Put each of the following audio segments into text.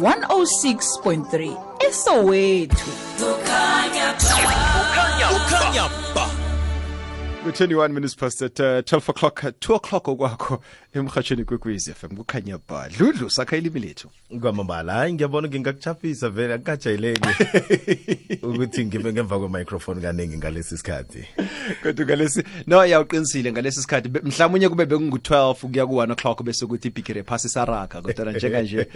106.3 esowetu kukhanya ku-21 minutes past at uh, 12 o'clock 2 o'clock okwakho emhatshweni kwekwezi fm kukhanya ba dludlu sakha ilimi lethu. Kwamambala hayi ngiyabona ngingakuchaphisa vele akukajayeleki ukuthi ngibe ngemva kwemicrophone kaningi ngalesi sikhathi kodwa ngalesi no yawuqinisile ngalesi sikhathi mhlawumunye kube bekungu-12 kuya ku-1 o'clock bese ukuthi ibhigire phasi saraka kodwa njenganje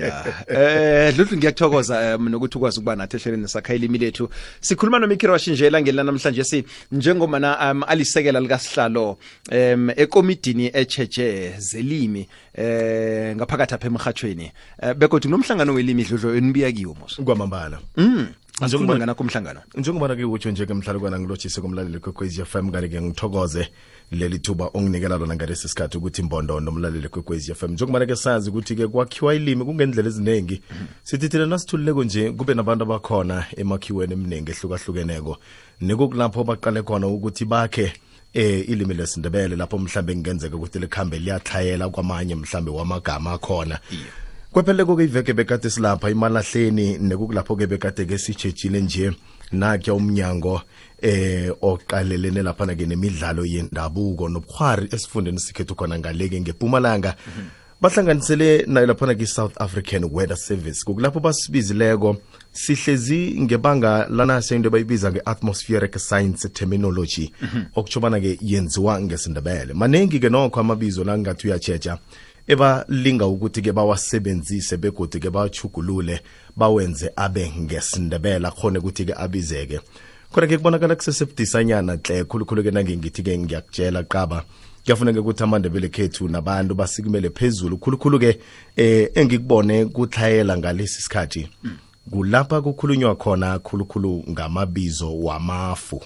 ya. Eh dludlu ngiyakuthokoza um nokuthi ukwazi ukuba nathi ehleleni sakha ilimi lethu. Sikhuluma nomikiro washinjela ngeli namhlanje si njengomana um alisekela likasihlalo um ekomidini echeche zelimi eh ngaphakathi apha emhathweni eh begodwa kunomhlangano welimi dludlu enibiya kiwo mos. Kwamambala. Njengoba nganakho umhlangano njengobana ke utsho nje ke mhlalukwana ngilotshise komlaleli kwekwezi fm kanti ke ngithokoze leli thuba onginikela lona ngalesi sikhathi ukuthi mbondo nomlaleli kwekwezi fm njengobana ke sazi ukuthi ke kwakhiwa ilimi kungendlela eziningi sithi thina nasithululeko nje kube nabantu abakhona emakhiweni eminingi ehlukahlukeneko. Nikokulapho baqale khona ukuthi bakhe eh ilimi lesindebele lapho mhlambe kungenzeka ukuthi likhambe liyathayela kwamanye mhlambe wamagama akhona kwepheleko-ke iveke bekade silapha imalahleni nekukulapho-ke bekade-ke sitshejile nje nakya umnyango eh oqalelene laphana-ke nemidlalo yendabuko nobukhwari esifundeni sikhethu khona ngaleke ngepumalanga. Bahlanganisele nayo laphana ki-south african weather service. Kukulapho basibizileko sihlezi ngebanga lanase into abayibiza nge-atmospheric science terminology okutsho bana-ke yenziwa ngesindebele. Maningi-ke nokho amabizo la ngathi uyatshetsha ebalinga ukuthi-ke bawasebenzise begodi-ke bawachugulule bawenze abe ngesindebele akhone ukuthi-ke abizeke. Khona-ke kubonakala kusesebudisanyana hle khulukhulu-ke nangengithi-ke ngiyakutshela qaba. Kuyafuneka ukuthi amandebele khethu nabantu basikumele phezulu. Khulukhulu-ke eh engikubone kuthlayela ngalesi sikhathi kulapha kukhulunywa khona khulukhulu ngamabizo wamafu.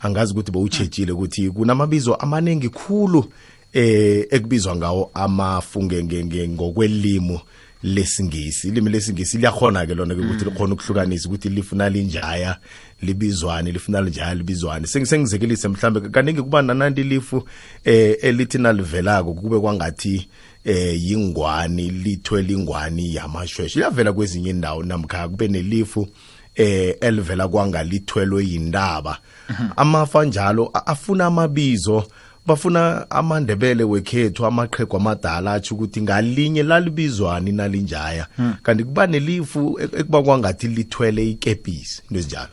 Angazi ukuthi bowutshejile ukuthi kunamabizo amaningi khulu eh ekubizwa ngawo amafu nge- nge- nge- ngokwelimu lesingisi. Ilimi lesingisi liyakhona ke lona ke ukuthi likhona ukuhlukanisa ukuthi lifuna linjaya libizwane lifuna linjaya libizwane. Seng- sengizekelise mhlambe kaningi kuba nananti lifu eh elithi nalivelako kube kwangathi eh yingwani lithwele ingwani yamashweshwe. Iyavela kwezinye indawo namkha kube nelifu eh elivela kwangalithwelwe yindaba amafa njalo a- afuna amabizo bafuna amandebele wekhethu amaqhegu amadala atsho ukuthi ngalinye lalibizwani nalinjaya. Kanti kuba nelifu ek- ekuba kwangathi lithwele ikepisi into ezinjalo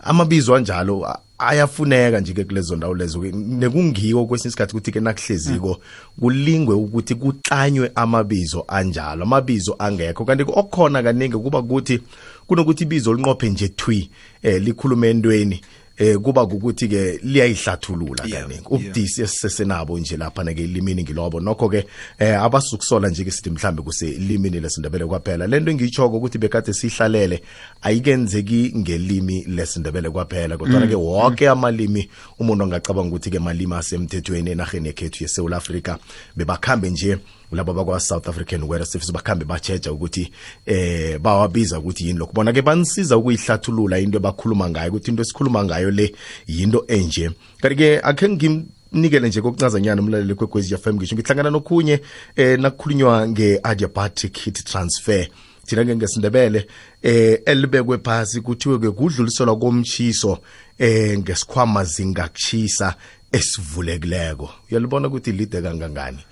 amabizo anjalo a- ayafuneka nje ke kulezo ndawo lezo. Ke. nekungiwo kwesinye isikhathi ukuthi ke nakuhleziko kulingwe ukuthi kutlanywe amabizo anjalo amabizo angekho. Kanti ke okukhona kaningi kuba ukuthi kunokuthi ibizo linqophe nje thwi eh likhulume entweni. Eh kuba ukuthi ke liyayihlathulula kaningi. ubudisi esisesenabo nje lapha ke ilimini ngilobo. Nokho ke eh abasukusola nje ke sithi mhlambe kuselimini lesindebele kwaphela. Lento engiyitshoko ukuthi bekade sihlalele ayikenzeki ngelimi lesindebele kwaphela. Kodwa ke wonke amalimi umuntu angacabanga ukuthi ke malimi asemthethweni enarheni yekhethu yeSouth Africa bebakhambe nje labo bakwa South African Weather Service bakhambe bacheja ukuthi eh bawabiza ukuthi yini lokho bona ke banisiza ukuyihlathulula into abakhuluma ngayo ukuthi into esikhuluma ngayo le yinto enje. Kanti ke akhe ngim nikele nje kokuncazanyana umlaleli kwekwezi FM ngisho ngihlangana nokhunye eh nakukhulunywa nge-adiabatic heat transfer. Thina ke ngesindebele eh elibekwe phasi kuthiwe ke kudluliselwa komchiso eh ngesikhwama zingakuchisa esivulekileko uyalibona ukuthi lide kangangani? eh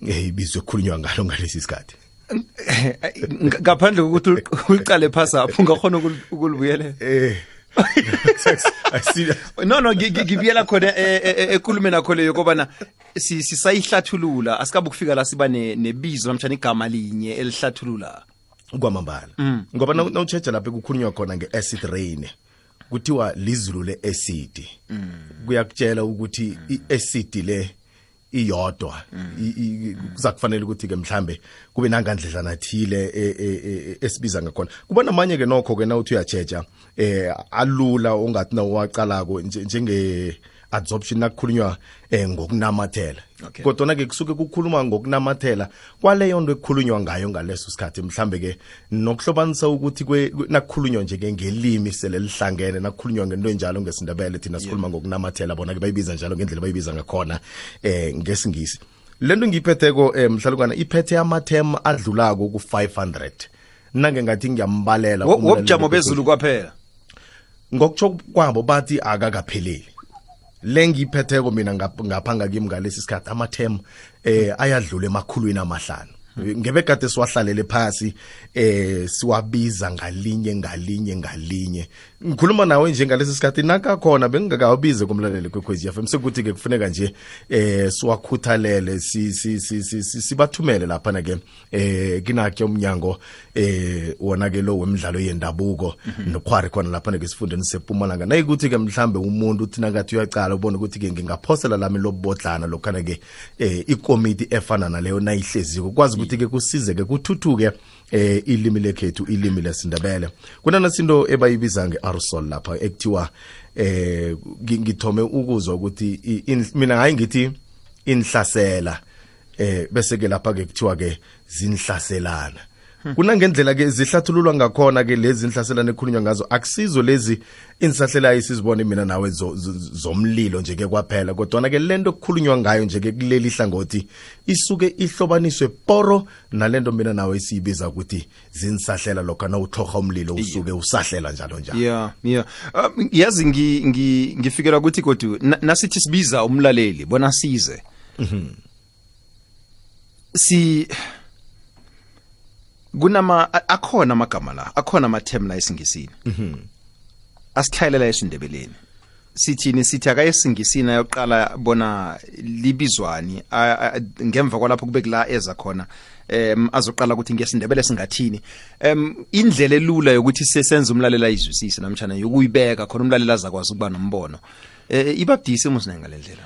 ibizwe khulunywa ngalo ngalesi sikhathi. Ngaphandle kokuthi ul- uliqale phasi apho ungakhona ukulibuyelela eh. No no ngi- ngi- ngibuyela khona ekhulume nakho eh, ekulumeni akho leyo kobana si- sisayihlathulula asikabe ukufika la siba ne- nebizo namtshana igama linye elihlathulula. Kwamambala. Ngoba naw- nawutsheja lapho kukhulunywa khona nge-acid rain kuthiwa lizulu le-acid. Kuyakutshela ukuthi i-acid le iyodwa. I- i- kuza kufanele ukuthi-ke mhlambe kube nangandledlana thile e- e- e- esibiza ngakhona. Kuba namanye ke nokho ke nawuthi uyatsheja eh alula ongathi nawuwaqalako nje- njenge absorption nakukhulunywa eh ngokunamathela. Okay. kodwa ke kusuke kukhuluma ngokunamathela kwaleyo nto ekukhulunywa ngayo ngaleso sikhathi mhlambe ke nokuhlobanisa ukuthi nakukhulunywa nje ke ngelimi sele lihlangene nakukhulunywa ngento enjalo ngesindebele thina sikhuluma ngokunamathela bona ke bayibiza njalo ngendlela bayibiza ngakhona eh ngesingisi. Lento ngiyiphetheko eh mhlalukwana iphethe amathema adlulako ku500 nange ngathi ngiyambalela Wo- wobujamo bezulu kwaphela? Ngokutsho kwabo bathi akakapheleli le ngiyiphetheko mina ngap- ngapha ngakimi ngalesi sikhathi amathem eh ayadlula emakhulwini amahlanu. Ngebekade siwahlalele phasi eh siwabiza ngalinye ngalinye ngalinye. Ngikhuluma nawe njengalesi sikhathi nakakhona bengingakawubize kumlaleli kwekhwezi FM sekuthi ke kufuneka nje eh siwakhuthalele si si si si- si- sibathumele lapha na ke eh kinake umnyango eh wona ke lo wemidlalo yendabuko nokhwari khona lapha na ke sifundeni sePumalanga. Nayikuthi ke mhlambe umuntu uthi nakathi uyacala ubone ukuthi ke ngingaphosela lami lobodlana lokhana ke eh ikomiti efana naleyo nayihleziko. Kwazi ukuthi ke kusize ke kuthuthuke eh ilimi lekhethu ilimi lesindebele. Kunana sinto ebayibiza ngearsol lapha ekuthiwa eh ngi- ngithome ukuzwa ukuthi mina hayi ngithi inhlasela. Eh bese ke lapha ke kuthiwa ke zinhlaselana. Kunangendlela ke zihlathululwa ngakhona ke lezi inhlaselana ekhulunywa ngazo. Akusizo lezi insahlelayo sizibone mina nawe zo- zo- zomlilo nje ke kwaphela. Kodwa ke lento kukhulunywa ngayo nje ke kuleli hlangothi isuke ihlobaniswe poro nalento mina nawe siyibiza ukuthi zinsahlela lokho na uthorha umlilo usuke usahlela njalo njalo. Yeah yeah um, yazi ngi- ngi- ngifikelwa ukuthi kodwa na- nasithi sibiza umlaleli bona size. Si kunama a- akhona amagama la akhona amatem la esingisini. Asihlayelela esindebeleni. Sithini? Sithi akayesingisini ayoqala bona libizwani a- a- ngemva kwalapho kube kula eza khona em azoqala ukuthi ngesindebele singathini. Em indlela elula yokuthi sesenze umlalela izwisise namtjana yokuyibeka khona umlalela azakwazi ukuba nombono. Eh ibabudisi musinenga lendlela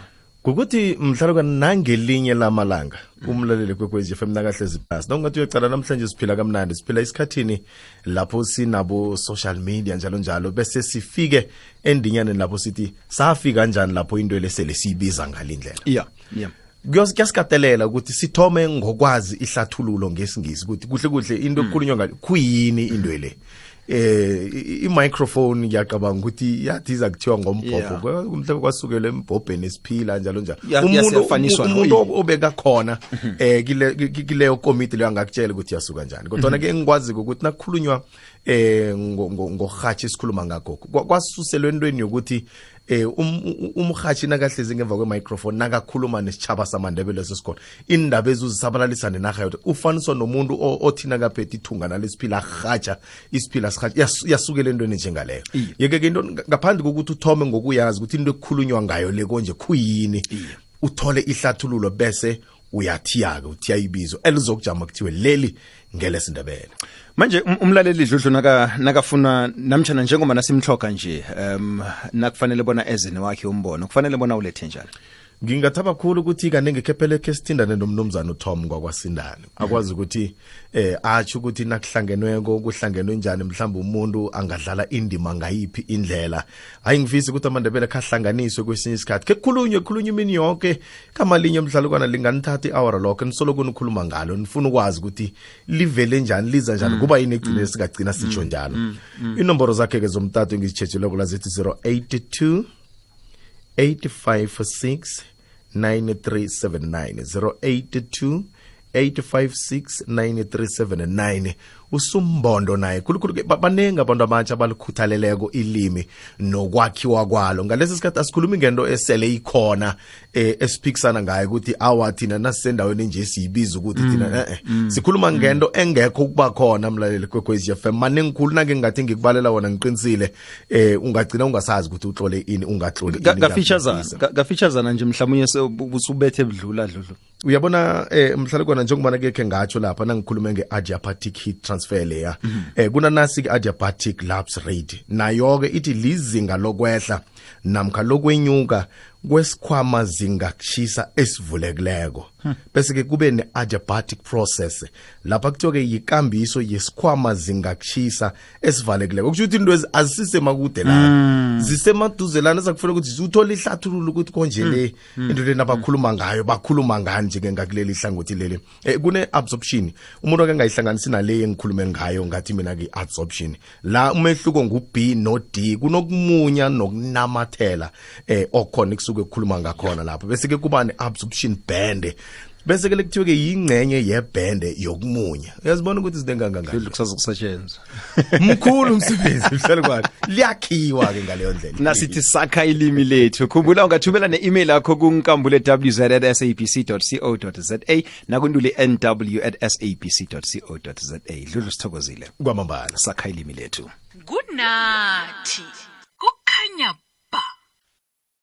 kukuthi mhlalukani nangelinye lamalanga umlaleli kwekwezi FM nakahlezi phasi. Nokungathi uyacala namhlanje siphila kamnandi siphila esikhathini lapho sinabo social media njalo njalo bese sifike endinyaneni lapho sithi safika njani lapho into lesele siyibiza ngalindlela. Yeah yeah. Kuyasikatelela ukuthi sithome ngokwazi ihlathululo ngesingisi ukuthi kuhle kuhle into ekukhulunywa ngayo kuyini into le? Eh i- i-microphone ngiyacabanga ukuthi yathi iza kuthiwa ngombhobho. Mhlawumbe kwasukela embhobheni esiphila njalo njalo. Ya- umuntu yasefaniswa umuntu obeka khona eh kile ki- kileyo komiti leyo angakutshela ukuthi yasuka njani. Kodwa ke engikwazi ukuthi nakukhulunywa um ngo- ngo- ngorhatshi esikhuluma ngakho kwa- kwasuselwe entweni yokuthi eh um- um- umrhatshi nakahlezi ngemva kwemicrophone nakakhuluma nesitshaba samandebele sesikhona indaba ezuzisabalalisa nenarha yodwa ufaniswa nomuntu o- othi nakaphethe ithunga nalesiphila arhatsha isiphila sirhatsha Yas- yasukela entweni njengaleyo. Yeke ke into ngaphandle kokuthi uthome ngokuyazi ukuthi into ekukhulunywa ngayo le konje khuyini uthole ihlathululo bese uyathiya-ke uthiya ibizo elizokujama kuthiwe leli ngelesindebele. Manje um- umlaleli dludlu naka nakafuna namtshana njengoba nasimhloka nje um nakufanele bona ezini wakhe umbono kufanele bona ulethe njani ngingathaba khulu ukuthi kanenge khephele khe sithindane nomnumzana uTom kwakwasindane akwazi ukuthi eh atsho ukuthi nakuhlangenweko kuhlangenwe njani mhlawumbe umuntu angadlala indima ngayiphi indlela. Hayi ngifisi ukuthi amandebele khahlanganiswe kwesinye isikhathi. Ke kukhulunywe kukhulunywe imini yonke kamalinye mhlalukwana linganithatha i-hour lokho nisoloko nikhuluma ngalo nifuna ukwazi ukuthi livele njani liza njani kuba yini egcine singagcina sitsho njalo. inomboro zakhe-ke zomtato ngizitshetshileko lazithi 082 856 9379 082 856 9379 usumbondo naye. Khulukhulu baningi ba- abantu abatsha abalikhuthaleleko ilimi nokwakhiwa kwalo. Ngalesi sikhathi asikhulumi ngento esele ikhona eh, esiphikisana ngayo ukuthi awa thina nasisendaweni nje siyibiza ukuthi thina eh, mm. sikhuluma ngento engekho ukuba khona mlaleli kwekwezi f maningi khulu nake ngingathi ngikubalela wona ngiqinisile eh ungagcina ungasazi ukuthi utlole ini ungatloli gafeatureana nje mhlawumnye usubethe budlula dludlu. Uyabona eh mhlalukwana njengoba nake khe ngatsho lapha nangikhulume nge-adiapatic heat transfer leya. Eh kunanasi ke-adiabatic lapse rate. Nayo-ke ithi lizinga lokwehla namkha lokwenyuka kwesikhwama zingakushisa esivulekileko. Bese ke kube ne-adiabatic process. Lapha kuthiwa-ke yikambiso yesikhwama zingakushisa esivalekileko. Kusho ukuthi into ezi azisisemakude la. Zisemaduzelana ezakufanele ukuthi ziwuthole ihlathululo ukuthi konje le into leni abakhuluma ngayo bakhuluma ngani njeke ngakuleli hlangothi leli. Eh, kune-absorption. Umuntu ake ngayihlanganisi nale engikhulume ngayo ngathi mina-ke absorption la umehluko ngu-b no-d kunokumunya nokunamathela eh, okhona kusuke kukhuluma ngakhona lapho. Bese-ke kuba ne-absorption band bese ke lekuthiwe ke yingcenye yebhende yokumunya uyazibona ukuthi zinengangangani Ludlu kusazokusetshenzwa mkhulu umsebenzi mhlali kwakhe. Liyakhiwa ke ngaleyo ndlela. Nasithi sakha ilimi lethu. Khumbula ungathumela ne-email yakho kunkambule wz at sabc co za nakunduli nw at sabc co za dlulu sithokozile. Kwamambala. Sakha ilimi lethu. Kunathi kukhanya